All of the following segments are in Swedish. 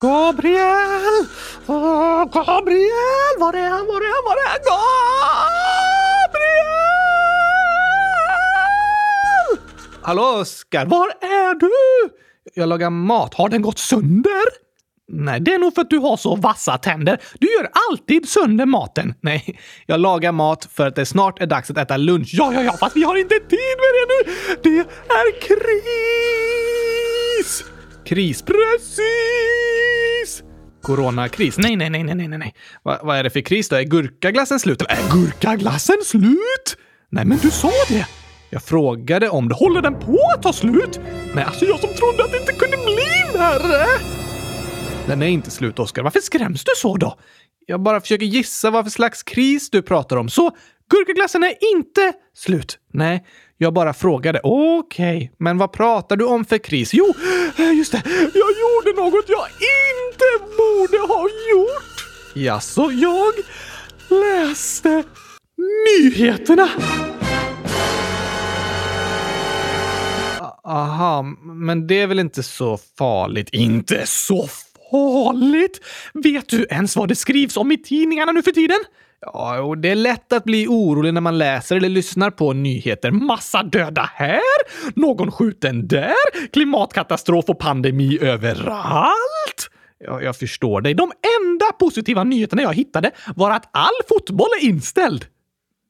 Gabriel! Åh, Gabriel! Var är han? Var är han? Var är han? Gabriel! Hallå Oskar, var är du? Jag lagar mat. Har den gått sönder? Nej, det är nog för att du har så vassa tänder. Du gör alltid sönder maten. Nej, jag lagar mat för att det snart är dags att äta lunch. Ja, ja, ja, fast vi har inte tid med det nu. Det är kris! Kris, precis! Coronakris? Nej, nej, nej, nej, nej, nej. Va, vad är det för kris då? Är gurkaglassen slut? Eller är gurkaglassen slut? Nej, men du sa det! Jag frågade om det. Håller den på att ta slut? Nej, alltså jag som trodde att det inte kunde bli värre! Den är inte slut, Oskar. Varför skräms du så då? Jag bara försöker gissa vad för slags kris du pratar om. Så gurkaglassen är inte slut? Nej, jag bara frågade. Okej, okay. men vad pratar du om för kris? Jo, eh, just det. Jag gjorde något jag inte borde ha gjort. Jaså, jag läste nyheterna. Aha, men det är väl inte så farligt? Inte så farligt? Vet du ens vad det skrivs om i tidningarna nu för tiden? Ja, och det är lätt att bli orolig när man läser eller lyssnar på nyheter. Massa döda här, någon skjuten där, klimatkatastrof och pandemi överallt. Ja, jag förstår dig. De enda positiva nyheterna jag hittade var att all fotboll är inställd.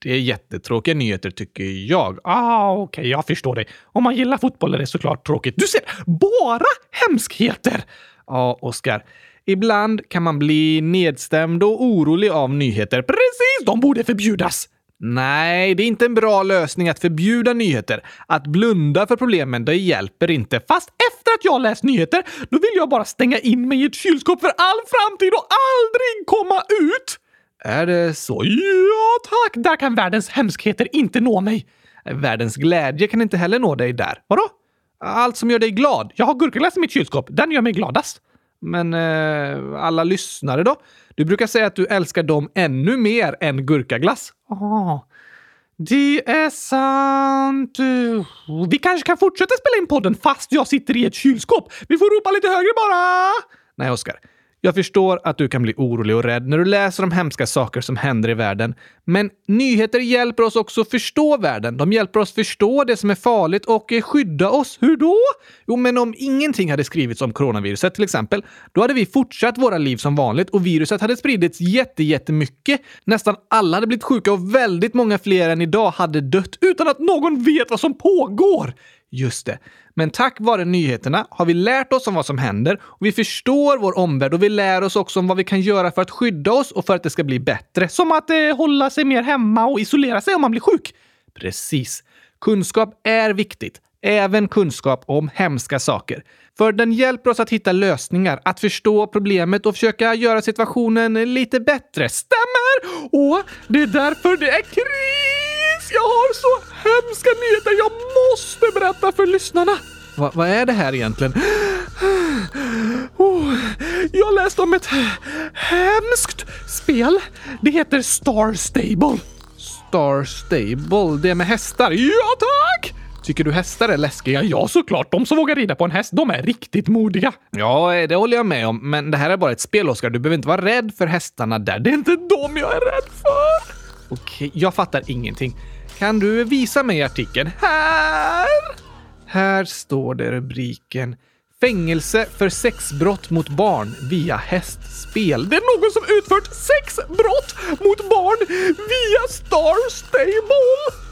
Det är jättetråkiga nyheter tycker jag. Ah, okej, okay, jag förstår dig. Om man gillar fotboll är det såklart tråkigt. Du ser, bara hemskheter! Ja, Oskar. Ibland kan man bli nedstämd och orolig av nyheter. Precis, de borde förbjudas! Nej, det är inte en bra lösning att förbjuda nyheter. Att blunda för problemen, det hjälper inte. Fast efter att jag läst nyheter, då vill jag bara stänga in mig i ett kylskåp för all framtid och aldrig komma ut! Är det så? Ja, tack! Där kan världens hemskheter inte nå mig. Världens glädje kan inte heller nå dig där. Vadå? Allt som gör dig glad. Jag har gurkaglass i mitt kylskåp. Den gör mig gladast. Men eh, alla lyssnare då? Du brukar säga att du älskar dem ännu mer än gurkaglass. Oh, det är sant. Vi kanske kan fortsätta spela in podden fast jag sitter i ett kylskåp. Vi får ropa lite högre bara. Nej, Oskar. Jag förstår att du kan bli orolig och rädd när du läser om hemska saker som händer i världen. Men nyheter hjälper oss också förstå världen. De hjälper oss förstå det som är farligt och skydda oss. Hur då? Jo, men om ingenting hade skrivits om coronaviruset till exempel, då hade vi fortsatt våra liv som vanligt och viruset hade spridits jättemycket. Nästan alla hade blivit sjuka och väldigt många fler än idag hade dött utan att någon vet vad som pågår. Just det. Men tack vare nyheterna har vi lärt oss om vad som händer och vi förstår vår omvärld och vi lär oss också om vad vi kan göra för att skydda oss och för att det ska bli bättre. Som att eh, hålla sig mer hemma och isolera sig om man blir sjuk. Precis. Kunskap är viktigt. Även kunskap om hemska saker. För den hjälper oss att hitta lösningar, att förstå problemet och försöka göra situationen lite bättre. Stämmer! Och det är därför det är krig! Jag har så hemska nyheter jag måste berätta för lyssnarna. Va, vad är det här egentligen? Oh, jag läste om ett hemskt spel. Det heter Star Stable. Star Stable? Det med hästar? Ja, tack! Tycker du hästar är läskiga? Ja, såklart. De som vågar rida på en häst, de är riktigt modiga. Ja, det håller jag med om. Men det här är bara ett spel, Oskar. Du behöver inte vara rädd för hästarna där. Det är inte dem jag är rädd för. Okej, jag fattar ingenting. Kan du visa mig artikeln? Här! Här står det rubriken Fängelse för sexbrott mot barn via hästspel. Det är någon som utfört sexbrott mot barn via Star Stable!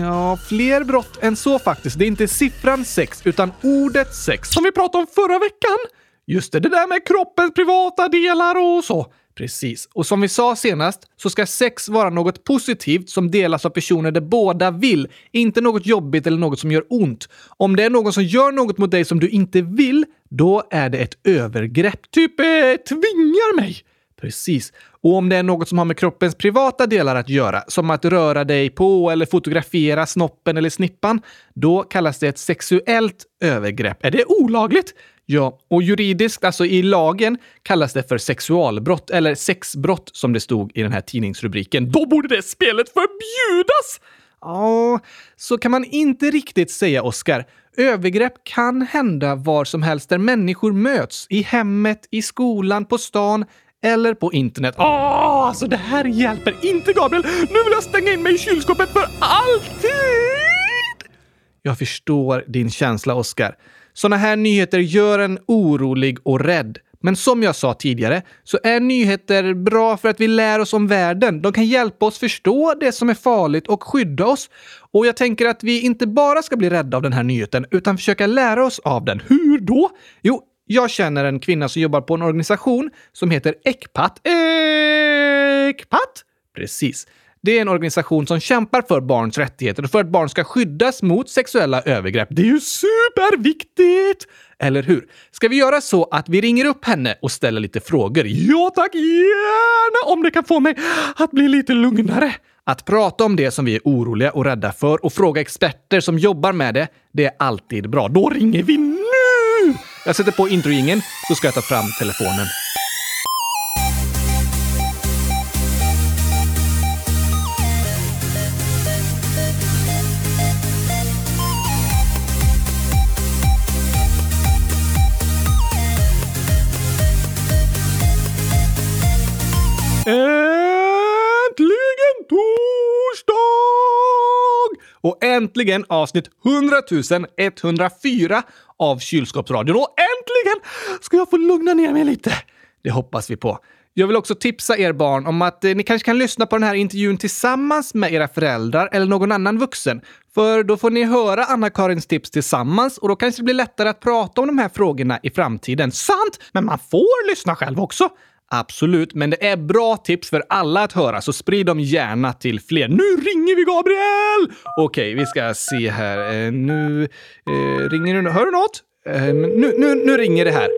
Ja, fler brott än så faktiskt. Det är inte siffran sex, utan ordet sex som vi pratade om förra veckan. Just det, det där med kroppens privata delar och så. Precis. Och som vi sa senast så ska sex vara något positivt som delas av personer där båda vill, inte något jobbigt eller något som gör ont. Om det är någon som gör något mot dig som du inte vill, då är det ett övergrepp. Typ eh, tvingar mig. Precis. Och om det är något som har med kroppens privata delar att göra, som att röra dig på eller fotografera snoppen eller snippan, då kallas det ett sexuellt övergrepp. Är det olagligt? Ja, och juridiskt, alltså i lagen, kallas det för sexualbrott eller sexbrott som det stod i den här tidningsrubriken. Då borde det spelet förbjudas! Ja, så kan man inte riktigt säga, Oscar. övergrepp kan hända var som helst där människor möts. I hemmet, i skolan, på stan eller på internet. Åh, alltså det här hjälper inte Gabriel! Nu vill jag stänga in mig i kylskåpet för alltid! Jag förstår din känsla, Oskar. Såna här nyheter gör en orolig och rädd. Men som jag sa tidigare så är nyheter bra för att vi lär oss om världen. De kan hjälpa oss förstå det som är farligt och skydda oss. Och jag tänker att vi inte bara ska bli rädda av den här nyheten utan försöka lära oss av den. Hur då? Jo, jag känner en kvinna som jobbar på en organisation som heter ECPAT. ECPAT? Precis. Det är en organisation som kämpar för barns rättigheter och för att barn ska skyddas mot sexuella övergrepp. Det är ju superviktigt! Eller hur? Ska vi göra så att vi ringer upp henne och ställer lite frågor? Ja tack, gärna! Om det kan få mig att bli lite lugnare. Att prata om det som vi är oroliga och rädda för och fråga experter som jobbar med det, det är alltid bra. Då ringer vi nu! Jag sätter på introingen så ska jag ta fram telefonen. Äntligen torsdag! Och äntligen avsnitt 100 104 av Kylskåpsradion. Och äntligen ska jag få lugna ner mig lite. Det hoppas vi på. Jag vill också tipsa er barn om att eh, ni kanske kan lyssna på den här intervjun tillsammans med era föräldrar eller någon annan vuxen. För då får ni höra Anna-Karins tips tillsammans och då kanske det blir lättare att prata om de här frågorna i framtiden. Sant! Men man får lyssna själv också. Absolut, men det är bra tips för alla att höra, så sprid dem gärna till fler. Nu ringer vi Gabriel! Okej, vi ska se här. Eh, nu eh, ringer du. Hör du något? Eh, nu, nu, nu ringer det här.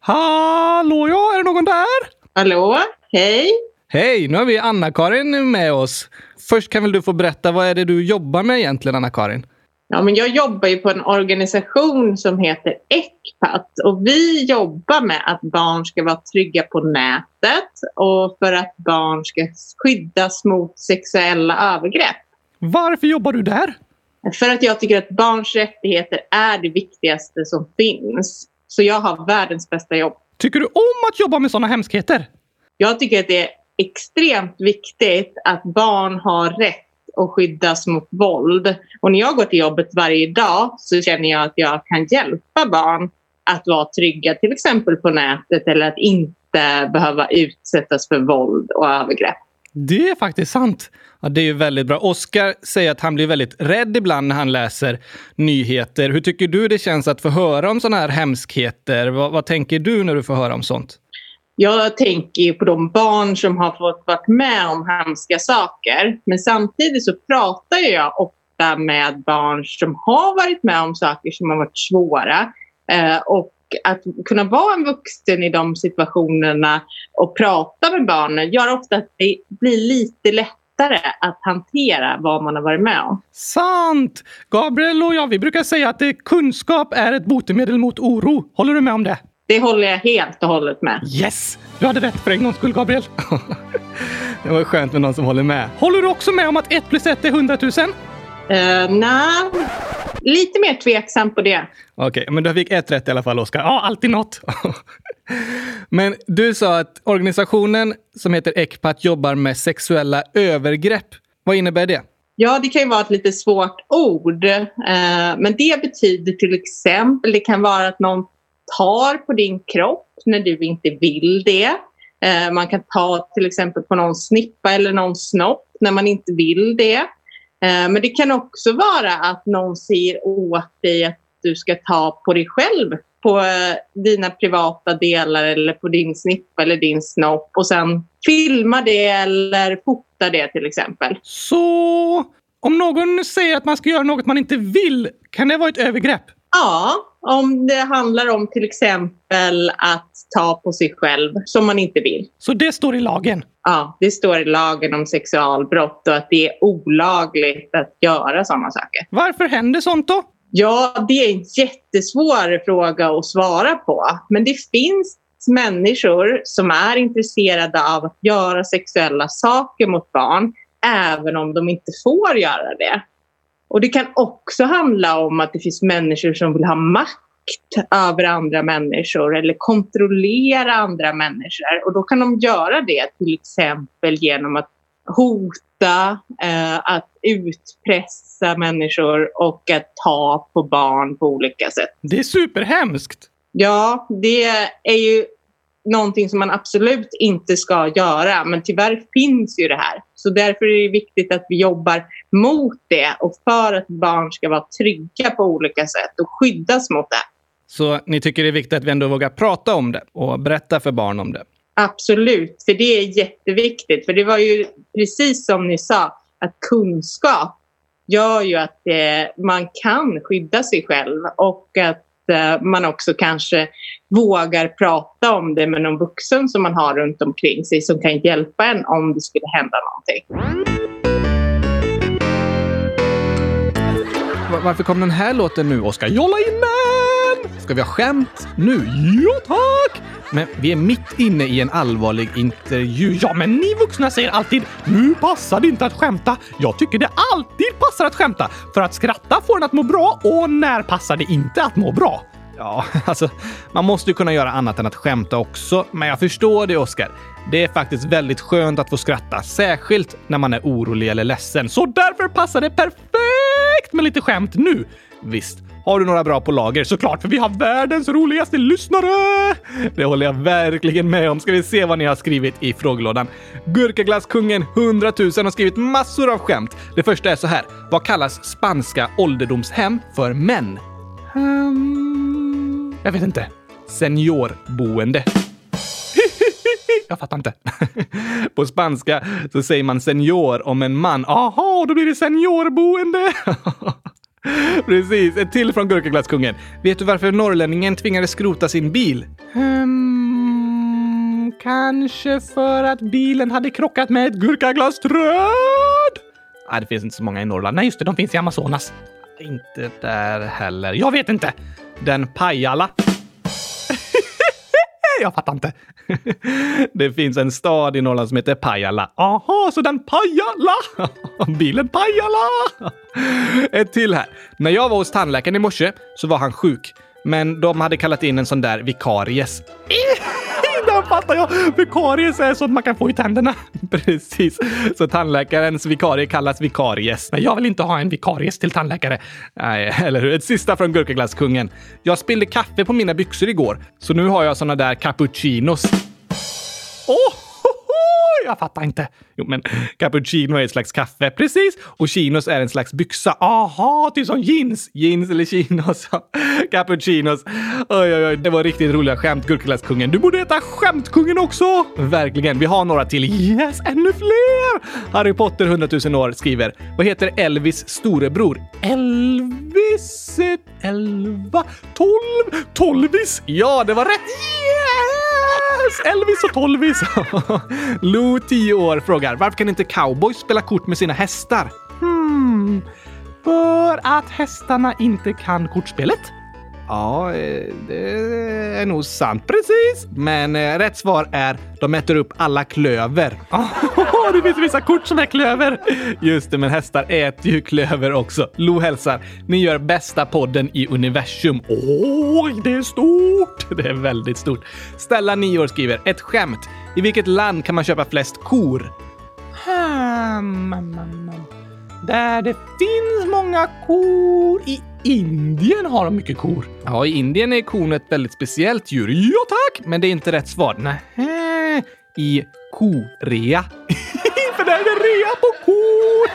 Hallå ja, är det någon där? Hallå, hej. Hej, nu har vi Anna-Karin med oss. Först kan väl du få berätta, vad är det du jobbar med egentligen, Anna-Karin? Ja, men jag jobbar ju på en organisation som heter ECPAT och vi jobbar med att barn ska vara trygga på nätet och för att barn ska skyddas mot sexuella övergrepp. Varför jobbar du där? För att jag tycker att barns rättigheter är det viktigaste som finns. Så jag har världens bästa jobb. Tycker du om att jobba med sådana hemskheter? Jag tycker att det är extremt viktigt att barn har rätt att skyddas mot våld. Och när jag går till jobbet varje dag så känner jag att jag kan hjälpa barn att vara trygga till exempel på nätet eller att inte behöva utsättas för våld och övergrepp. Det är faktiskt sant. Ja, det är ju väldigt bra. Oskar säger att han blir väldigt rädd ibland när han läser nyheter. Hur tycker du det känns att få höra om sådana här hemskheter? Vad, vad tänker du när du får höra om sånt? Jag tänker på de barn som har fått vara med om hemska saker. Men samtidigt så pratar jag ofta med barn som har varit med om saker som har varit svåra. Eh, och att kunna vara en vuxen i de situationerna och prata med barnen gör ofta att det blir lite lättare att hantera vad man har varit med om. Sant! Gabriel och jag, vi brukar säga att kunskap är ett botemedel mot oro. Håller du med om det? Det håller jag helt och hållet med. Yes! Du hade rätt för en gångs skull, Gabriel. det var skönt med någon som håller med. Håller du också med om att 1 plus 1 är 100 000? Uh, Nej, lite mer tveksam på det. Okej, okay, men du fick ett rätt i alla fall, Oskar. Ja, alltid något. men du sa att organisationen som heter ECPAT jobbar med sexuella övergrepp. Vad innebär det? Ja, det kan ju vara ett lite svårt ord. Uh, men det betyder till exempel, det kan vara att någon tar på din kropp när du inte vill det. Uh, man kan ta till exempel på någon snippa eller någon snopp när man inte vill det. Eh, men det kan också vara att någon säger åt dig att du ska ta på dig själv på eh, dina privata delar eller på din snippa eller din snopp och sen filma det eller fota det till exempel. Så om någon säger att man ska göra något man inte vill, kan det vara ett övergrepp? Ja, om det handlar om till exempel att ta på sig själv som man inte vill. Så det står i lagen? Ja, det står i lagen om sexualbrott och att det är olagligt att göra sådana saker. Varför händer sånt då? Ja, det är en jättesvår fråga att svara på. Men det finns människor som är intresserade av att göra sexuella saker mot barn även om de inte får göra det. Och det kan också handla om att det finns människor som vill ha makt över andra människor eller kontrollera andra människor. Och då kan de göra det till exempel genom att hota, eh, att utpressa människor och att ta på barn på olika sätt. Det är superhemskt! Ja, det är ju någonting som man absolut inte ska göra. Men tyvärr finns ju det här. Så därför är det viktigt att vi jobbar mot det och för att barn ska vara trygga på olika sätt och skyddas mot det. Så ni tycker det är viktigt att vi ändå vågar prata om det och berätta för barn om det? Absolut, för det är jätteviktigt. För det var ju precis som ni sa, att kunskap gör ju att eh, man kan skydda sig själv och att Eh, man också kanske vågar prata om det med någon vuxen som man har runt omkring sig som kan hjälpa en om det skulle hända någonting. Varför kom den här låten nu, Oskar? Jolla in den! Ska vi ha skämt nu? Ja, tack! Men vi är mitt inne i en allvarlig intervju. Ja, men ni vuxna säger alltid “Nu passar det inte att skämta”. Jag tycker det alltid passar att skämta. För att skratta får en att må bra och när passar det inte att må bra? Ja, alltså, man måste ju kunna göra annat än att skämta också. Men jag förstår det, Oskar. Det är faktiskt väldigt skönt att få skratta, särskilt när man är orolig eller ledsen. Så därför passar det perfekt med lite skämt nu. Visst, har du några bra på lager? Såklart, för vi har världens roligaste lyssnare! Det håller jag verkligen med om. Ska vi se vad ni har skrivit i frågelådan? Gurkaglasskungen 100 000 har skrivit massor av skämt. Det första är så här. Vad kallas spanska ålderdomshem för män? Um, jag vet inte. Seniorboende. Jag fattar inte. På spanska så säger man senior om en man. Aha, då blir det seniorboende. Precis, ett till från Gurkaglasskungen. Vet du varför norrlänningen tvingades skrota sin bil? Hmm, kanske för att bilen hade krockat med ett gurkaglassträd? Nej, det finns inte så många i Norrland. Nej, just det, de finns i Amazonas. Inte där heller. Jag vet inte. Den Pajala. Jag fattar inte. Det finns en stad i Norrland som heter Pajala. Aha, så den Pajala! Bilen Pajala! Ett till här. När jag var hos tandläkaren i morse så var han sjuk. Men de hade kallat in en sån där vikaries. Fattar jag! Vikaries är sånt man kan få i tänderna. Precis. Så tandläkarens vikarie kallas vikaries. Men jag vill inte ha en vikaries till tandläkare. Nej, eller hur? Ett sista från Gurkaglasskungen. Jag spillde kaffe på mina byxor igår, så nu har jag såna där cappuccinos. Åh! Oh! Jag fattar inte. Jo, men cappuccino är ett slags kaffe. Precis. Och chinos är en slags byxa. Aha, typ som jeans. Jeans eller chinos. Cappuccinos. Oj, oj, oj. Det var riktigt roliga skämt, Gurkaglasskungen. Du borde heta Skämtkungen också. Verkligen. Vi har några till. Yes, ännu fler! Harry Potter 100 000 år skriver. Vad heter Elvis storebror? Elvis... Elva... Tolv... Tolvis? Ja, det var rätt! Yes! Elvis och Tolvis. Lou, 10 år, frågar varför kan inte cowboys spela kort med sina hästar? Hmm, för att hästarna inte kan kortspelet? Ja, eh, det är nog sant precis. Men eh, rätt svar är de äter upp alla klöver. Oh, det finns vissa kort som är klöver. Just det, men hästar äter ju klöver också. Lo hälsar. Ni gör bästa podden i universum. Oj, det är stort! Det är väldigt stort. Stella, 9 år, skriver ett skämt. I vilket land kan man köpa flest kor? Hmm, där det finns många kor i Indien har de mycket kor. Ja, i Indien är kon ett väldigt speciellt djur. Ja tack! Men det är inte rätt svar. Nej, i Korea. För där är det rea på kor!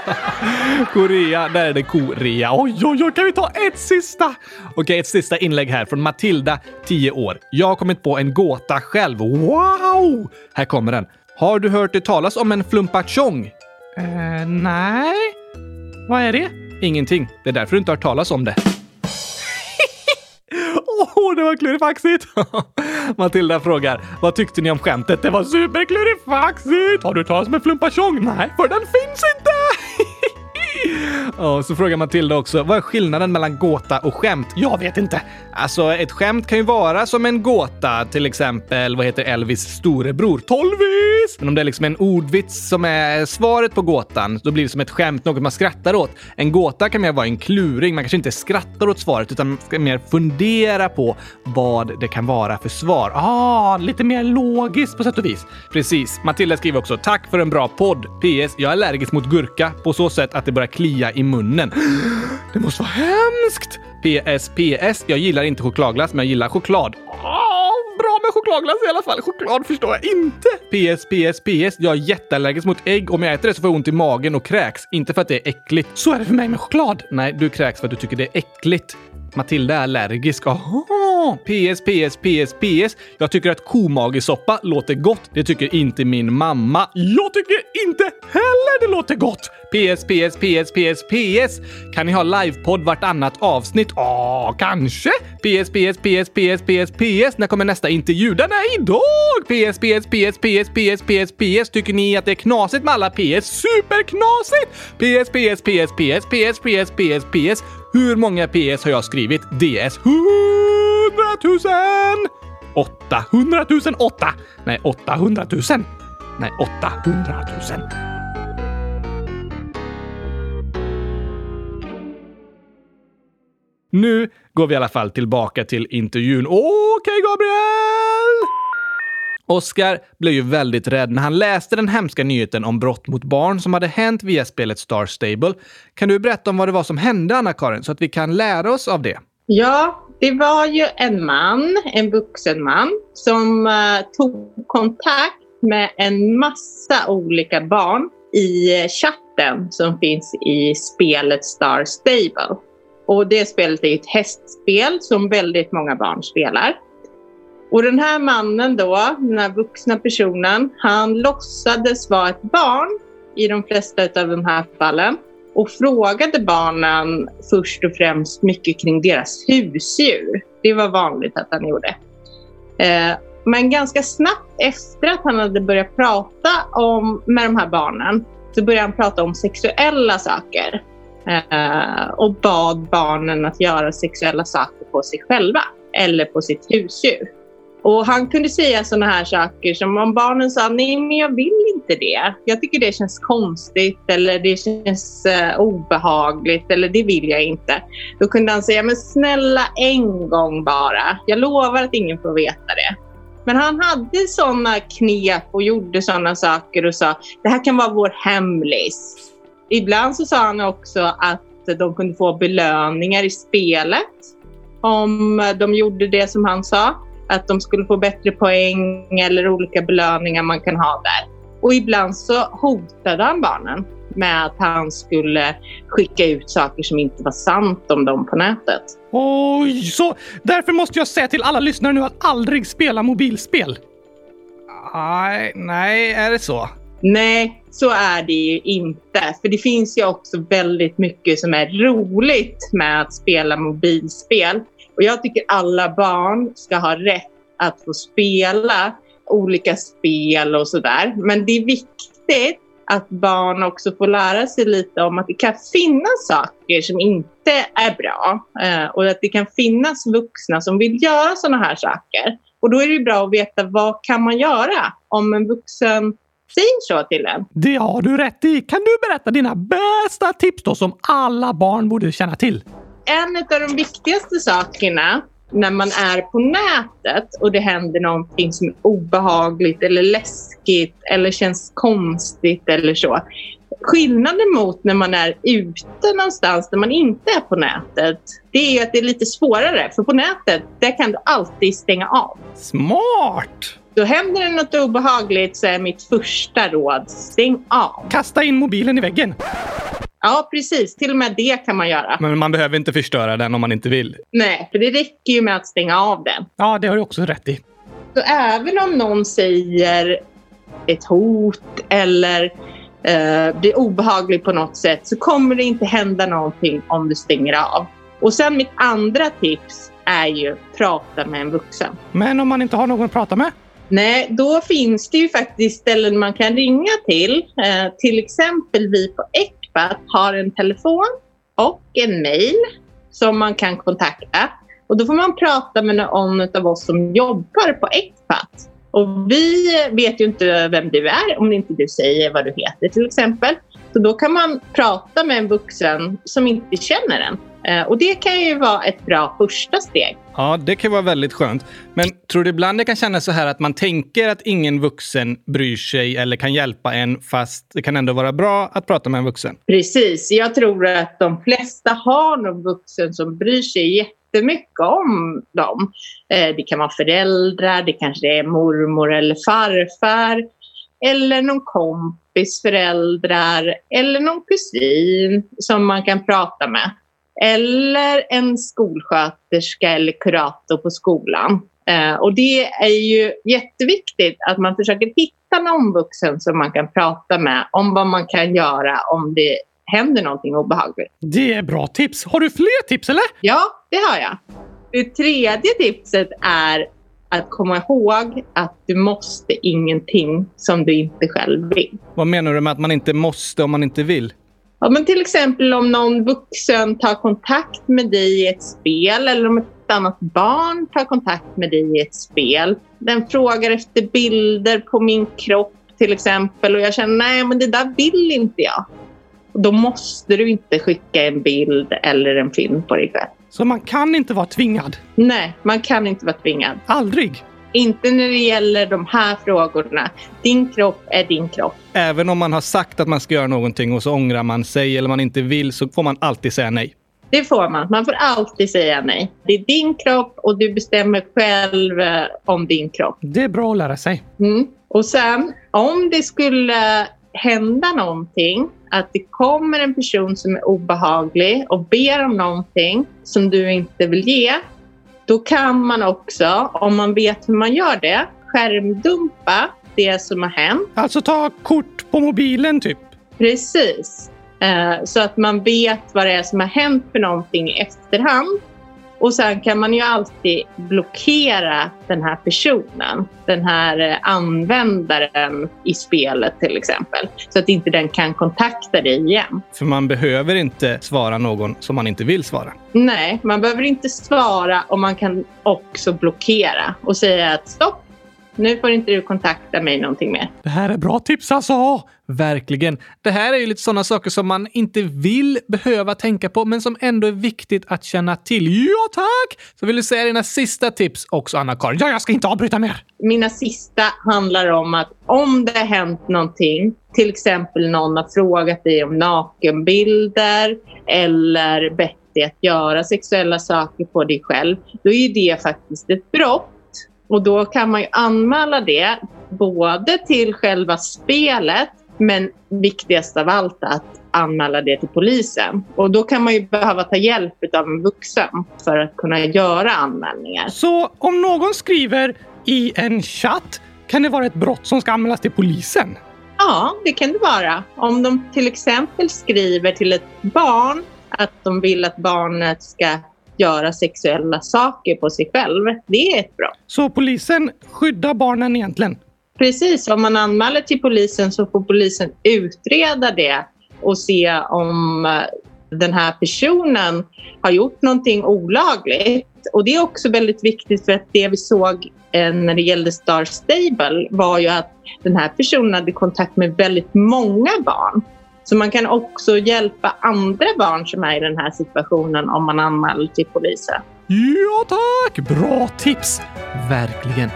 Korea, där är det korea. Oj, oj, oj, kan vi ta ett sista? Okej, ett sista inlägg här från Matilda, 10 år. Jag har kommit på en gåta själv. Wow! Här kommer den. Har du hört det talas om en flumpachong? Uh, nej. Vad är det? Ingenting. Det är därför du inte har hört talas om det. Åh, oh, det var klurifaxigt! Matilda frågar, vad tyckte ni om skämtet? Det var superklurifaxigt! Har du hört talas om en flumpachong? Nej, för den finns inte! Ja, så frågar Matilda också, vad är skillnaden mellan gåta och skämt? Jag vet inte. Alltså, ett skämt kan ju vara som en gåta, till exempel, vad heter Elvis storebror? Tolvis! Men om det är liksom en ordvits som är svaret på gåtan, då blir det som ett skämt, något man skrattar åt. En gåta kan mer vara en kluring, man kanske inte skrattar åt svaret, utan ska mer fundera på vad det kan vara för svar. Ah, lite mer logiskt på sätt och vis. Precis. Matilda skriver också, tack för en bra podd. PS. Jag är allergisk mot gurka på så sätt att det börjar klia i munnen. Det måste vara hemskt! PS. PS. Jag gillar inte chokladglass, men jag gillar choklad. Oh, bra med chokladglass i alla fall. Choklad förstår jag inte. PS. PS. PS. Jag är jätteallergisk mot ägg. Om jag äter det så får jag ont i magen och kräks. Inte för att det är äckligt. Så är det för mig med choklad. Nej, du kräks för att du tycker det är äckligt. Matilda är allergisk. Aha! PS, PS, PS, PS. Jag tycker att komagesoppa låter gott. Det tycker inte min mamma. Jag tycker inte heller det låter gott. PS, PS, PS, PS, PS. Kan ni ha livepodd vartannat avsnitt? Ja, kanske. PS, PS, PS, PS, PS, PS. När kommer nästa intervju? Den är idag! PS, PS, PS, PS, PS, PS, PS. Tycker ni att det är knasigt med alla PS? Superknasigt! PS, PS, PS, PS, PS, PS, PS, PS. Hur många PS har jag skrivit? DS 100 000! 800 000? 8! Nej, 800 000. Nej, 800 000. Nu går vi i alla fall tillbaka till intervjun. Okej, okay, Gabriel! Oscar blev ju väldigt rädd när han läste den hemska nyheten om brott mot barn som hade hänt via spelet Star Stable. Kan du berätta om vad det var som hände, Anna-Karin, så att vi kan lära oss av det? Ja, det var ju en man, en vuxen man, som uh, tog kontakt med en massa olika barn i eh, chatten som finns i spelet Star Stable. Och det spelet är ett hästspel som väldigt många barn spelar. Och den här mannen då, den här vuxna personen, han låtsades vara ett barn i de flesta av de här fallen och frågade barnen först och främst mycket kring deras husdjur. Det var vanligt att han gjorde. Eh, men ganska snabbt efter att han hade börjat prata om, med de här barnen så började han prata om sexuella saker Eh, och bad barnen att göra sexuella saker på sig själva eller på sitt husdjur. Och han kunde säga sådana här saker som om barnen sa nej men jag vill inte det. Jag tycker det känns konstigt eller det känns eh, obehagligt eller det vill jag inte. Då kunde han säga men snälla en gång bara. Jag lovar att ingen får veta det. Men han hade sådana knep och gjorde sådana saker och sa det här kan vara vår hemlis. Ibland så sa han också att de kunde få belöningar i spelet om de gjorde det som han sa att de skulle få bättre poäng eller olika belöningar man kan ha där. Och ibland så hotade han barnen med att han skulle skicka ut saker som inte var sant om dem på nätet. Oj, så därför måste jag säga till alla lyssnare nu att aldrig spela mobilspel? Nej, nej, är det så? Nej, så är det ju inte. För det finns ju också väldigt mycket som är roligt med att spela mobilspel. Och jag tycker alla barn ska ha rätt att få spela olika spel och sådär. Men det är viktigt att barn också får lära sig lite om att det kan finnas saker som inte är bra eh, och att det kan finnas vuxna som vill göra sådana här saker. Och då är det bra att veta vad kan man göra om en vuxen säger så till en. Det har du rätt i. Kan du berätta dina bästa tips då som alla barn borde känna till? en av de viktigaste sakerna när man är på nätet och det händer någonting som är obehagligt eller läskigt eller känns konstigt eller så. Skillnaden mot när man är ute någonstans där man inte är på nätet, det är att det är lite svårare. För på nätet, där kan du alltid stänga av. Smart! Då händer det något obehagligt så är mitt första råd, stäng av. Kasta in mobilen i väggen. Ja, precis. Till och med det kan man göra. Men man behöver inte förstöra den om man inte vill. Nej, för det räcker ju med att stänga av den. Ja, det har du också rätt i. Så även om någon säger ett hot eller eh, blir obehaglig på något sätt så kommer det inte hända någonting om du stänger av. Och sen mitt andra tips är ju prata med en vuxen. Men om man inte har någon att prata med? Nej, då finns det ju faktiskt ställen man kan ringa till. Eh, till exempel vi på Ecpat har en telefon och en mail som man kan kontakta. Och då får man prata med någon av oss som jobbar på Ecpat. Och vi vet ju inte vem du är om inte du säger vad du heter till exempel. Så då kan man prata med en vuxen som inte känner en. Eh, och det kan ju vara ett bra första steg. Ja, det kan vara väldigt skönt. Men tror du ibland det kan kännas så här att man tänker att ingen vuxen bryr sig eller kan hjälpa en fast det kan ändå vara bra att prata med en vuxen? Precis. Jag tror att de flesta har någon vuxen som bryr sig jättemycket om dem. Eh, det kan vara föräldrar, det kanske är mormor eller farfar eller någon kompis föräldrar eller någon kusin som man kan prata med eller en skolsköterska eller kurator på skolan. Eh, och det är ju jätteviktigt att man försöker hitta någon vuxen som man kan prata med om vad man kan göra om det händer någonting obehagligt. Det är bra tips. Har du fler tips eller? Ja, det har jag. Det tredje tipset är att komma ihåg att du måste ingenting som du inte själv vill. Vad menar du med att man inte måste om man inte vill? Ja, men till exempel om någon vuxen tar kontakt med dig i ett spel eller om ett annat barn tar kontakt med dig i ett spel. Den frågar efter bilder på min kropp till exempel och jag känner nej men det där vill inte jag. Och då måste du inte skicka en bild eller en film på dig själv. Så man kan inte vara tvingad? Nej, man kan inte vara tvingad. Aldrig? Inte när det gäller de här frågorna. Din kropp är din kropp. Även om man har sagt att man ska göra någonting och så ångrar man sig eller man inte vill så får man alltid säga nej. Det får man. Man får alltid säga nej. Det är din kropp och du bestämmer själv eh, om din kropp. Det är bra att lära sig. Mm. Och sen om det skulle hända någonting, att det kommer en person som är obehaglig och ber om någonting som du inte vill ge, då kan man också, om man vet hur man gör det, skärmdumpa det som har hänt. Alltså ta kort på mobilen typ? Precis. Eh, så att man vet vad det är som har hänt för någonting i efterhand. Och sen kan man ju alltid blockera den här personen, den här eh, användaren i spelet till exempel. Så att inte den kan kontakta dig igen. För man behöver inte svara någon som man inte vill svara? Nej, man behöver inte svara och man kan också blockera och säga att stopp, nu får inte du kontakta mig någonting mer. Det här är bra tips alltså! Verkligen. Det här är ju lite sådana saker som man inte vill behöva tänka på, men som ändå är viktigt att känna till. Ja, tack! Så vill du säga dina sista tips också, Anna-Karin? Ja, jag ska inte avbryta mer. Mina sista handlar om att om det har hänt någonting, till exempel någon har frågat dig om nakenbilder eller bett dig att göra sexuella saker på dig själv, då är det faktiskt ett brott och då kan man ju anmäla det både till själva spelet men viktigast av allt att anmäla det till polisen. Och då kan man ju behöva ta hjälp av en vuxen för att kunna göra anmälningar. Så om någon skriver i en chatt kan det vara ett brott som ska anmälas till polisen? Ja, det kan det vara. Om de till exempel skriver till ett barn att de vill att barnet ska göra sexuella saker på sig själv. Det är ett brott. Så polisen skyddar barnen egentligen? Precis. Om man anmäler till polisen så får polisen utreda det och se om eh, den här personen har gjort någonting olagligt. Och det är också väldigt viktigt för att det vi såg eh, när det gällde Star Stable var ju att den här personen hade kontakt med väldigt många barn. Så man kan också hjälpa andra barn som är i den här situationen om man anmäler till polisen. Ja tack! Bra tips! Verkligen.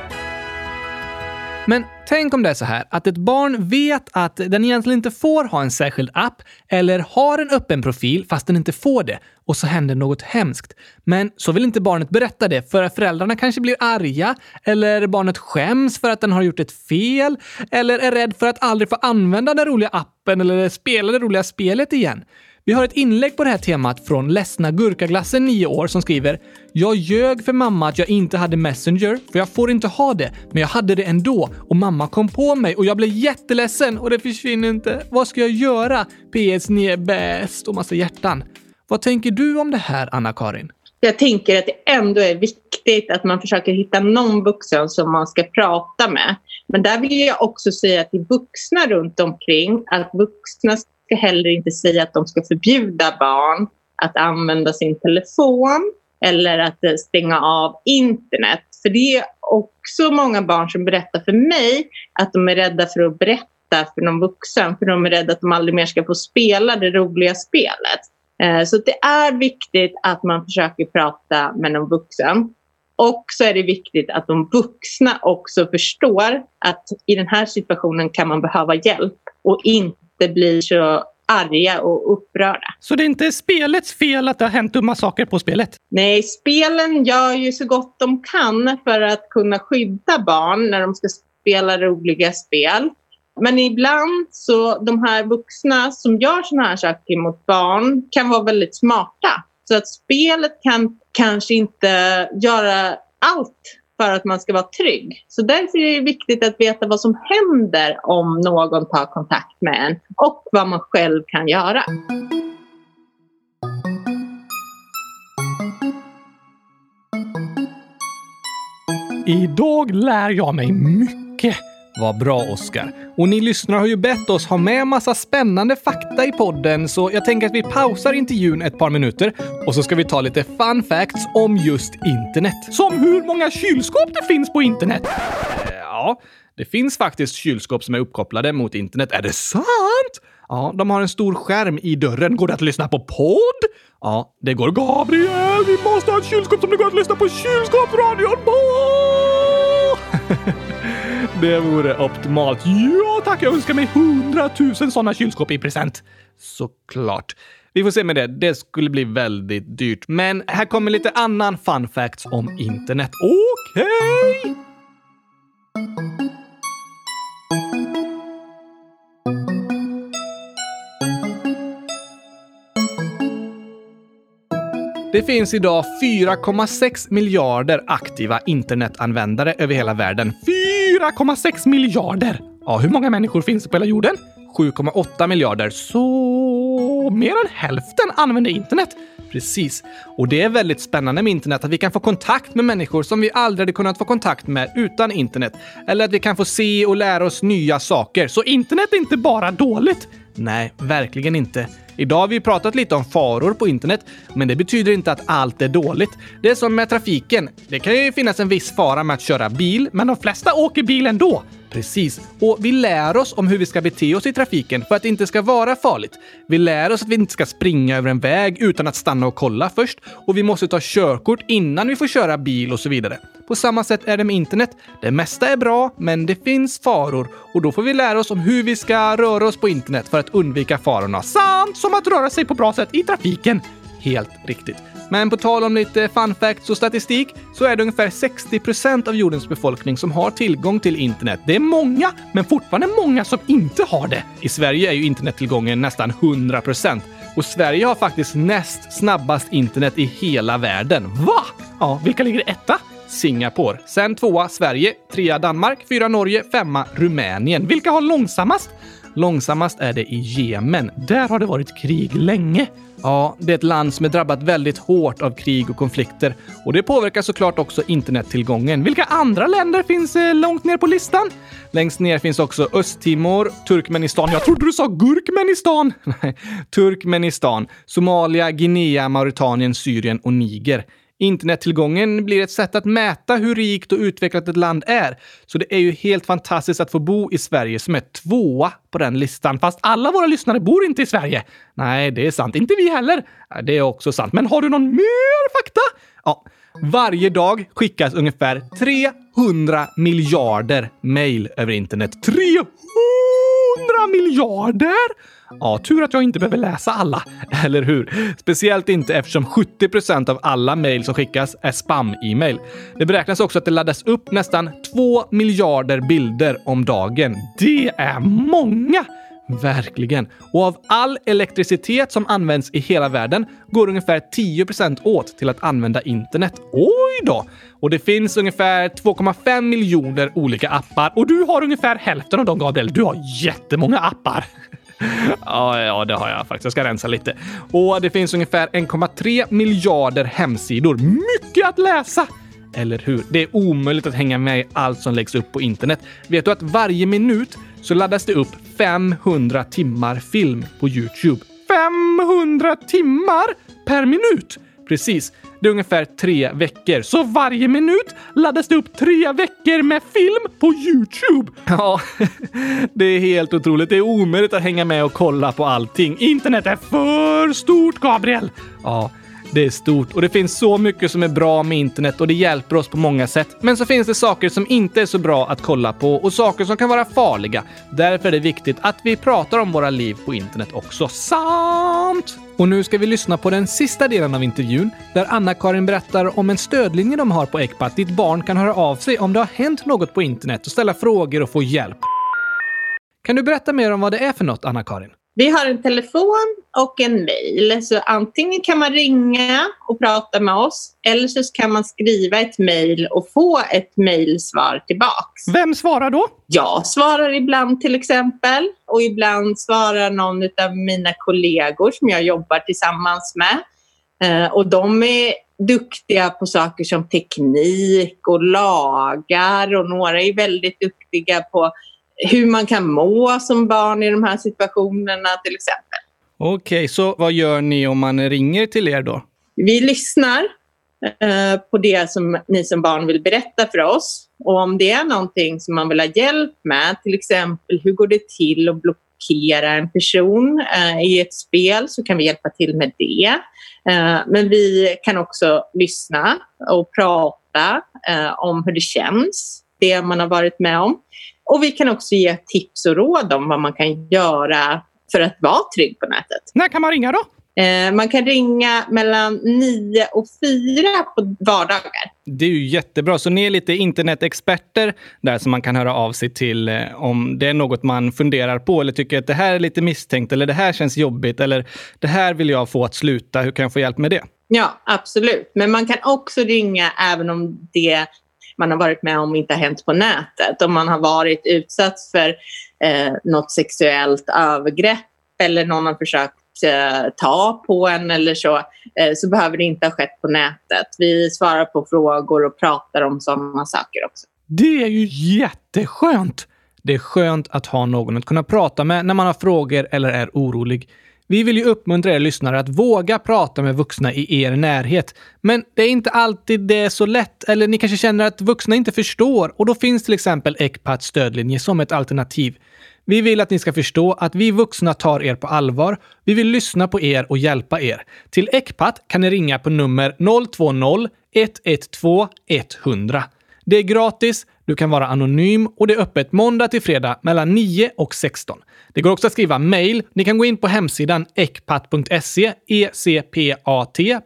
Men tänk om det är så här att ett barn vet att den egentligen inte får ha en särskild app eller har en öppen profil fast den inte får det och så händer något hemskt. Men så vill inte barnet berätta det för att föräldrarna kanske blir arga eller barnet skäms för att den har gjort ett fel eller är rädd för att aldrig få använda den roliga appen eller spela det roliga spelet igen. Vi har ett inlägg på det här temat från Ledsna Gurkaglassen 9 år som skriver “Jag ljög för mamma att jag inte hade Messenger, för jag får inte ha det, men jag hade det ändå och mamma kom på mig och jag blev jätteledsen och det försvinner inte. Vad ska jag göra? PS ni är bäst” och massa hjärtan. Vad tänker du om det här, Anna-Karin? Jag tänker att det ändå är viktigt att man försöker hitta någon vuxen som man ska prata med. Men där vill jag också säga till vuxna runt omkring att vuxna ska heller inte säga att de ska förbjuda barn att använda sin telefon eller att eh, stänga av internet. För det är också många barn som berättar för mig att de är rädda för att berätta för någon vuxen för de är rädda att de aldrig mer ska få spela det roliga spelet. Eh, så det är viktigt att man försöker prata med någon vuxen. Och så är det viktigt att de vuxna också förstår att i den här situationen kan man behöva hjälp och inte bli så arga och upprörda. Så det är inte spelets fel att det har hänt dumma saker på spelet? Nej, spelen gör ju så gott de kan för att kunna skydda barn när de ska spela roliga spel. Men ibland så de här vuxna som gör såna här saker mot barn kan vara väldigt smarta. Så att spelet kan kanske inte göra allt för att man ska vara trygg. Så därför är det viktigt att veta vad som händer om någon tar kontakt med en och vad man själv kan göra. Idag lär jag mig mycket. Vad bra, Oskar. Och ni lyssnare har ju bett oss ha med massa spännande fakta i podden, så jag tänker att vi pausar intervjun ett par minuter och så ska vi ta lite fun facts om just internet. Som hur många kylskåp det finns på internet! Eh, ja, det finns faktiskt kylskåp som är uppkopplade mot internet. Är det sant? Ja, de har en stor skärm i dörren. Går det att lyssna på podd? Ja, det går. Gabriel, vi måste ha ett kylskåp som det går att lyssna på kylskåpsradion på! Det vore optimalt. Ja tack, jag önskar mig hundratusen sådana kylskåp i present. Såklart. Vi får se med det. Det skulle bli väldigt dyrt. Men här kommer lite annan fun facts om internet. Okej! Okay. Det finns idag 4,6 miljarder aktiva internetanvändare över hela världen. 4,6 miljarder! Ja, hur många människor finns det på hela jorden? 7,8 miljarder. Så mer än hälften använder internet. Precis. Och det är väldigt spännande med internet att vi kan få kontakt med människor som vi aldrig hade kunnat få kontakt med utan internet. Eller att vi kan få se och lära oss nya saker. Så internet är inte bara dåligt. Nej, verkligen inte. Idag har vi pratat lite om faror på internet, men det betyder inte att allt är dåligt. Det är som med trafiken. Det kan ju finnas en viss fara med att köra bil, men de flesta åker bil ändå. Precis. Och vi lär oss om hur vi ska bete oss i trafiken för att det inte ska vara farligt. Vi lär oss att vi inte ska springa över en väg utan att stanna och kolla först. Och vi måste ta körkort innan vi får köra bil och så vidare. På samma sätt är det med internet. Det mesta är bra, men det finns faror och då får vi lära oss om hur vi ska röra oss på internet för att undvika farorna. Sant som att röra sig på bra sätt i trafiken. Helt riktigt. Men på tal om lite fun facts och statistik så är det ungefär 60% av jordens befolkning som har tillgång till internet. Det är många, men fortfarande många som inte har det. I Sverige är ju internettillgången nästan 100% och Sverige har faktiskt näst snabbast internet i hela världen. Va? Ja, vilka ligger etta? Singapore. Sen tvåa Sverige, trea Danmark, fyra Norge, femma Rumänien. Vilka har långsammast? Långsammast är det i Jemen. Där har det varit krig länge. Ja, det är ett land som är drabbat väldigt hårt av krig och konflikter och det påverkar såklart också internettillgången. Vilka andra länder finns eh, långt ner på listan? Längst ner finns också Östtimor, Turkmenistan. Jag trodde du sa Gurkmenistan! Nej, Turkmenistan, Somalia, Guinea, Mauritanien, Syrien och Niger. Internettillgången blir ett sätt att mäta hur rikt och utvecklat ett land är. Så det är ju helt fantastiskt att få bo i Sverige som är tvåa på den listan. Fast alla våra lyssnare bor inte i Sverige. Nej, det är sant. Inte vi heller. Det är också sant. Men har du någon mer fakta? Ja, varje dag skickas ungefär 300 miljarder mejl över internet. 300 miljarder! Ja, tur att jag inte behöver läsa alla, eller hur? Speciellt inte eftersom 70% av alla mejl som skickas är spam-e-mail. Det beräknas också att det laddas upp nästan 2 miljarder bilder om dagen. Det är många! Verkligen. Och av all elektricitet som används i hela världen går ungefär 10% åt till att använda internet. Oj då! Och det finns ungefär 2,5 miljoner olika appar och du har ungefär hälften av dem, Gabriel. Du har jättemånga appar. ja, ja, det har jag faktiskt. Jag ska rensa lite. Och det finns ungefär 1,3 miljarder hemsidor. Mycket att läsa! Eller hur? Det är omöjligt att hänga med i allt som läggs upp på internet. Vet du att varje minut så laddas det upp 500 timmar film på Youtube? 500 timmar per minut! Precis. Det är ungefär tre veckor. Så varje minut laddas det upp tre veckor med film på Youtube. Ja, det är helt otroligt. Det är omöjligt att hänga med och kolla på allting. Internet är för stort, Gabriel! Ja, det är stort och det finns så mycket som är bra med internet och det hjälper oss på många sätt. Men så finns det saker som inte är så bra att kolla på och saker som kan vara farliga. Därför är det viktigt att vi pratar om våra liv på internet också. Sant! Och nu ska vi lyssna på den sista delen av intervjun där Anna-Karin berättar om en stödlinje de har på Ecpat dit barn kan höra av sig om det har hänt något på internet och ställa frågor och få hjälp. Kan du berätta mer om vad det är för något, Anna-Karin? Vi har en telefon och en mejl. Så antingen kan man ringa och prata med oss eller så kan man skriva ett mejl och få ett mejlsvar tillbaks. Vem svarar då? Jag svarar ibland till exempel och ibland svarar någon av mina kollegor som jag jobbar tillsammans med. Eh, och de är duktiga på saker som teknik och lagar och några är väldigt duktiga på hur man kan må som barn i de här situationerna till exempel. Okej, okay, så vad gör ni om man ringer till er då? Vi lyssnar eh, på det som ni som barn vill berätta för oss. Och om det är någonting som man vill ha hjälp med, till exempel hur går det till att blockera en person eh, i ett spel, så kan vi hjälpa till med det. Eh, men vi kan också lyssna och prata om hur det känns, det man har varit med om. Och vi kan också ge tips och råd om vad man kan göra för att vara trygg på nätet. När kan man ringa då? Eh, man kan ringa mellan 9 och 4 på vardagar. Det är ju jättebra. Så ni är lite internetexperter där som man kan höra av sig till eh, om det är något man funderar på eller tycker att det här är lite misstänkt eller det här känns jobbigt eller det här vill jag få att sluta. Hur kan jag få hjälp med det? Ja, absolut. Men man kan också ringa även om det man har varit med om inte har hänt på nätet. Om man har varit utsatt för eh, något sexuellt övergrepp eller någon har försökt eh, ta på en eller så, eh, så behöver det inte ha skett på nätet. Vi svarar på frågor och pratar om sådana saker också. Det är ju jätteskönt! Det är skönt att ha någon att kunna prata med när man har frågor eller är orolig. Vi vill ju uppmuntra er lyssnare att våga prata med vuxna i er närhet. Men det är inte alltid det är så lätt, eller ni kanske känner att vuxna inte förstår och då finns till exempel Ecpats stödlinje som ett alternativ. Vi vill att ni ska förstå att vi vuxna tar er på allvar. Vi vill lyssna på er och hjälpa er. Till Ecpat kan ni ringa på nummer 020 112 100. Det är gratis, du kan vara anonym och det är öppet måndag till fredag mellan 9 och 16. Det går också att skriva mejl. Ni kan gå in på hemsidan ecpat.se, ecpat.se,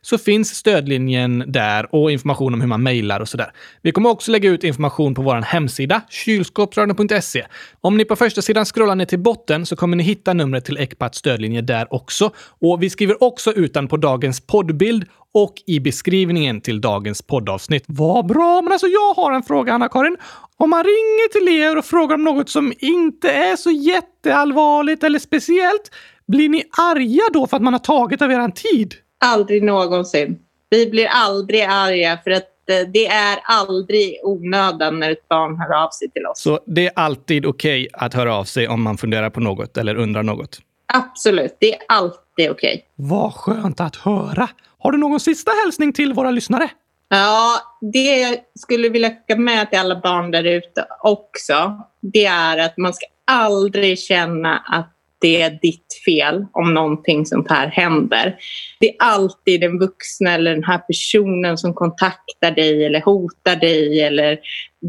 så finns stödlinjen där och information om hur man mejlar och sådär. Vi kommer också lägga ut information på vår hemsida, kylskåpsradion.se. Om ni på första sidan scrollar ner till botten så kommer ni hitta numret till Ecpats stödlinje där också. Och vi skriver också ut den på dagens poddbild och i beskrivningen till dagens poddavsnitt. Vad bra! Men alltså, jag har en fråga, Anna-Karin. Om man ringer till er och frågar om något som inte är så jätteallvarligt eller speciellt, blir ni arga då för att man har tagit av er tid? Aldrig någonsin. Vi blir aldrig arga för att eh, det är aldrig onödan när ett barn hör av sig till oss. Så det är alltid okej okay att höra av sig om man funderar på något eller undrar något? Absolut, det är alltid okej. Okay. Vad skönt att höra! Har du någon sista hälsning till våra lyssnare? Ja, det jag skulle vilja skicka med till alla barn där ute också, det är att man ska aldrig känna att det är ditt fel om någonting sånt här händer. Det är alltid den vuxna eller den här personen som kontaktar dig eller hotar dig eller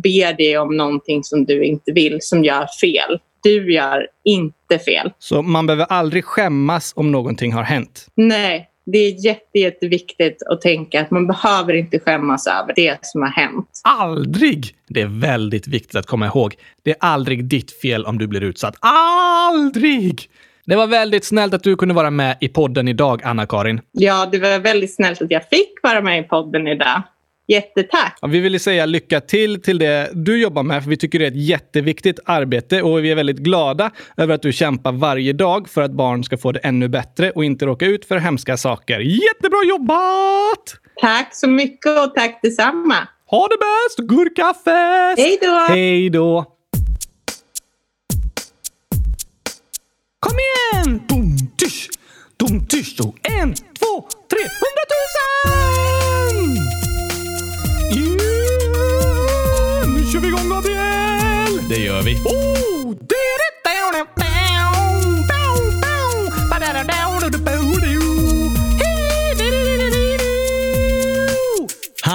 ber dig om någonting som du inte vill som gör fel. Du gör inte fel. Så man behöver aldrig skämmas om någonting har hänt? Nej, det är jätte, jätteviktigt att tänka att man behöver inte skämmas över det som har hänt. Aldrig! Det är väldigt viktigt att komma ihåg. Det är aldrig ditt fel om du blir utsatt. Aldrig! Det var väldigt snällt att du kunde vara med i podden idag, Anna-Karin. Ja, det var väldigt snällt att jag fick vara med i podden idag. Jättetack! Ja, vi vill säga lycka till till det du jobbar med, för vi tycker det är ett jätteviktigt arbete och vi är väldigt glada över att du kämpar varje dag för att barn ska få det ännu bättre och inte råka ut för hemska saker. Jättebra jobbat! Tack så mycket och tack detsamma! Ha det bäst! Gurkafest! Hej då! Hej då! Kom igen! Dum, tysch, dum, tysch. En, två, tre, hundratusen! Gör vi.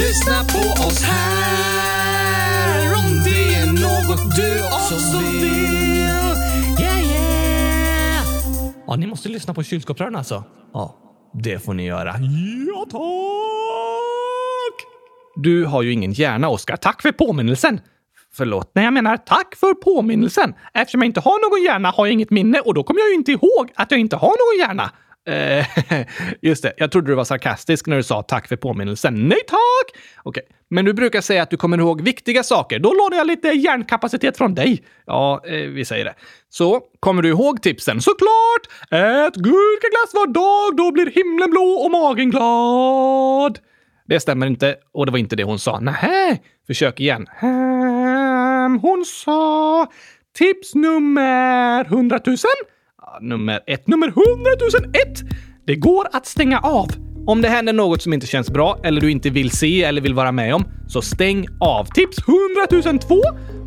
lyssna på oss här om det är något du också vill. Yeah, yeah! Ja, ni måste lyssna på kylskåpsrören alltså. Ja, det får ni göra. Ja, tack! Du har ju ingen hjärna, Oskar. Tack för påminnelsen. Förlåt, nej jag menar tack för påminnelsen. Eftersom jag inte har någon hjärna har jag inget minne och då kommer jag ju inte ihåg att jag inte har någon hjärna. Eh, just det, jag trodde du var sarkastisk när du sa tack för påminnelsen. Nej tack! Okej, men du brukar säga att du kommer ihåg viktiga saker. Då lånar jag lite hjärnkapacitet från dig. Ja, eh, vi säger det. Så, kommer du ihåg tipsen? Såklart! Ät gurkaglass var dag, då blir himlen blå och magen glad. Det stämmer inte och det var inte det hon sa. Nähä, försök igen. Ehm, hon sa tips nummer 100 000? Nummer ett. Nummer 100 001! Det går att stänga av. Om det händer något som inte känns bra eller du inte vill se eller vill vara med om, så stäng av. Tips 100 002!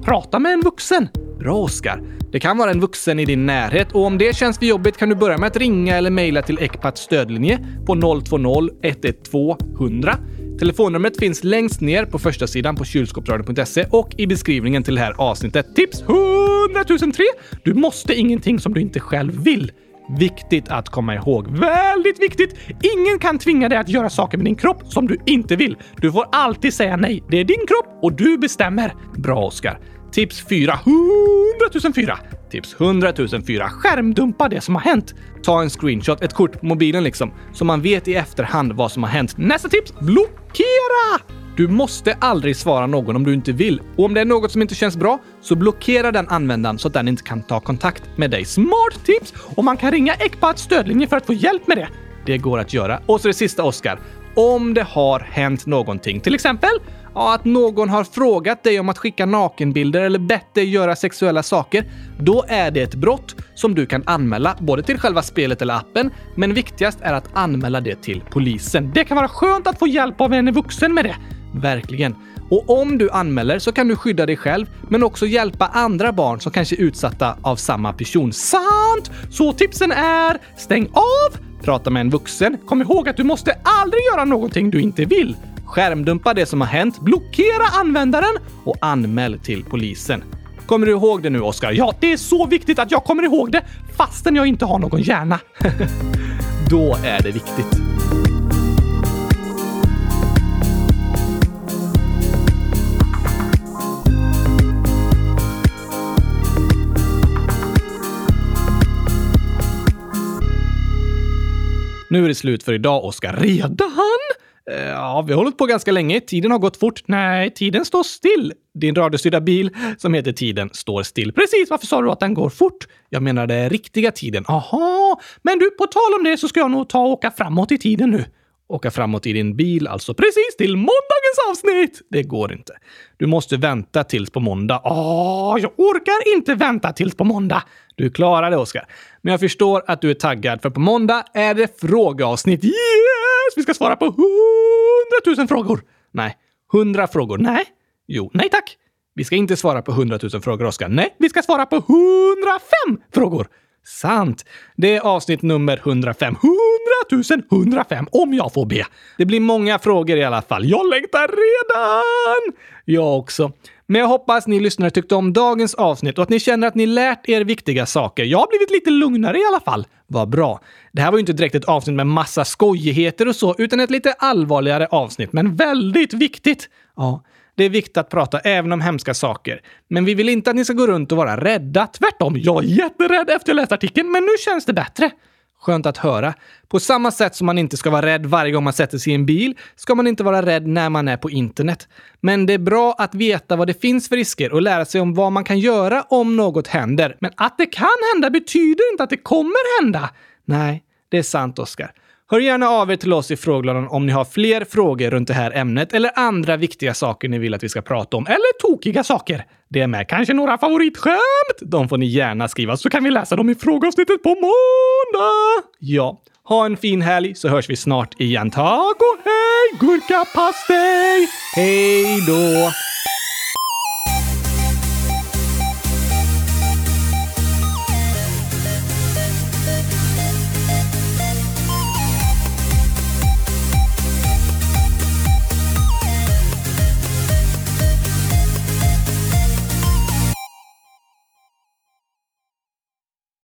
Prata med en vuxen. Bra, Oskar. Det kan vara en vuxen i din närhet och om det känns för jobbigt kan du börja med att ringa eller mejla till Ecpats stödlinje på 020 112 100. Telefonnumret finns längst ner på första sidan på kylskåpsradion.se och i beskrivningen till det här avsnittet. Tips 100 003! Du måste ingenting som du inte själv vill. Viktigt att komma ihåg. Väldigt viktigt! Ingen kan tvinga dig att göra saker med din kropp som du inte vill. Du får alltid säga nej. Det är din kropp och du bestämmer. Bra, Oskar. Tips 4. 100 004. Tips 100 004. Skärmdumpa det som har hänt. Ta en screenshot, ett kort på mobilen liksom, så man vet i efterhand vad som har hänt. Nästa tips. Blockera! Du måste aldrig svara någon om du inte vill. Och om det är något som inte känns bra, så blockera den användaren så att den inte kan ta kontakt med dig. Smart tips! Och man kan ringa Ecpats stödlinje för att få hjälp med det. Det går att göra. Och så det sista, Oskar. om det har hänt någonting. Till exempel ja, att någon har frågat dig om att skicka nakenbilder eller bett dig göra sexuella saker. Då är det ett brott som du kan anmäla både till själva spelet eller appen, men viktigast är att anmäla det till polisen. Det kan vara skönt att få hjälp av en vuxen med det. Verkligen. Och om du anmäler så kan du skydda dig själv, men också hjälpa andra barn som kanske är utsatta av samma person. Sant! Så tipsen är stäng av, prata med en vuxen, kom ihåg att du måste aldrig göra någonting du inte vill. Skärmdumpa det som har hänt, blockera användaren och anmäl till polisen. Kommer du ihåg det nu, Oskar? Ja, det är så viktigt att jag kommer ihåg det fastän jag inte har någon hjärna. Då är det viktigt. Nu är det slut för idag, Oskar. Redan? Eh, ja, vi har hållit på ganska länge. Tiden har gått fort. Nej, tiden står still. Din radiostyrda bil som heter Tiden står still. Precis, varför sa du att den går fort? Jag menar den riktiga tiden. Aha, men du, på tal om det så ska jag nog ta och åka framåt i tiden nu. Åka framåt i din bil, alltså precis till måndagens avsnitt! Det går inte. Du måste vänta tills på måndag. Åh, jag orkar inte vänta tills på måndag. Du klarar det, Oskar. Men jag förstår att du är taggad, för på måndag är det frågeavsnitt. Yes! Vi ska svara på hundratusen frågor. Nej, hundra frågor. Nej. Jo, nej tack. Vi ska inte svara på hundratusen frågor, Oskar. Nej, vi ska svara på 105 frågor. Sant. Det är avsnitt nummer 105. 100 105 om jag får be. Det blir många frågor i alla fall. Jag längtar redan! Jag också. Men jag hoppas ni lyssnare tyckte om dagens avsnitt och att ni känner att ni lärt er viktiga saker. Jag har blivit lite lugnare i alla fall. Vad bra. Det här var ju inte direkt ett avsnitt med massa skojigheter och så, utan ett lite allvarligare avsnitt, men väldigt viktigt. Ja, det är viktigt att prata även om hemska saker. Men vi vill inte att ni ska gå runt och vara rädda. Tvärtom, jag är jätterädd efter jag läst artikeln, men nu känns det bättre. Skönt att höra. På samma sätt som man inte ska vara rädd varje gång man sätter sig i en bil, ska man inte vara rädd när man är på internet. Men det är bra att veta vad det finns för risker och lära sig om vad man kan göra om något händer. Men att det kan hända betyder inte att det kommer hända. Nej, det är sant, Oskar. Hör gärna av er till oss i frågelådan om ni har fler frågor runt det här ämnet eller andra viktiga saker ni vill att vi ska prata om. Eller tokiga saker. Det är med kanske några favoritskämt. De får ni gärna skriva så kan vi läsa dem i frågeavsnittet på måndag. Ja, ha en fin helg så hörs vi snart igen. Tack och hej gurkapastej! Hej då!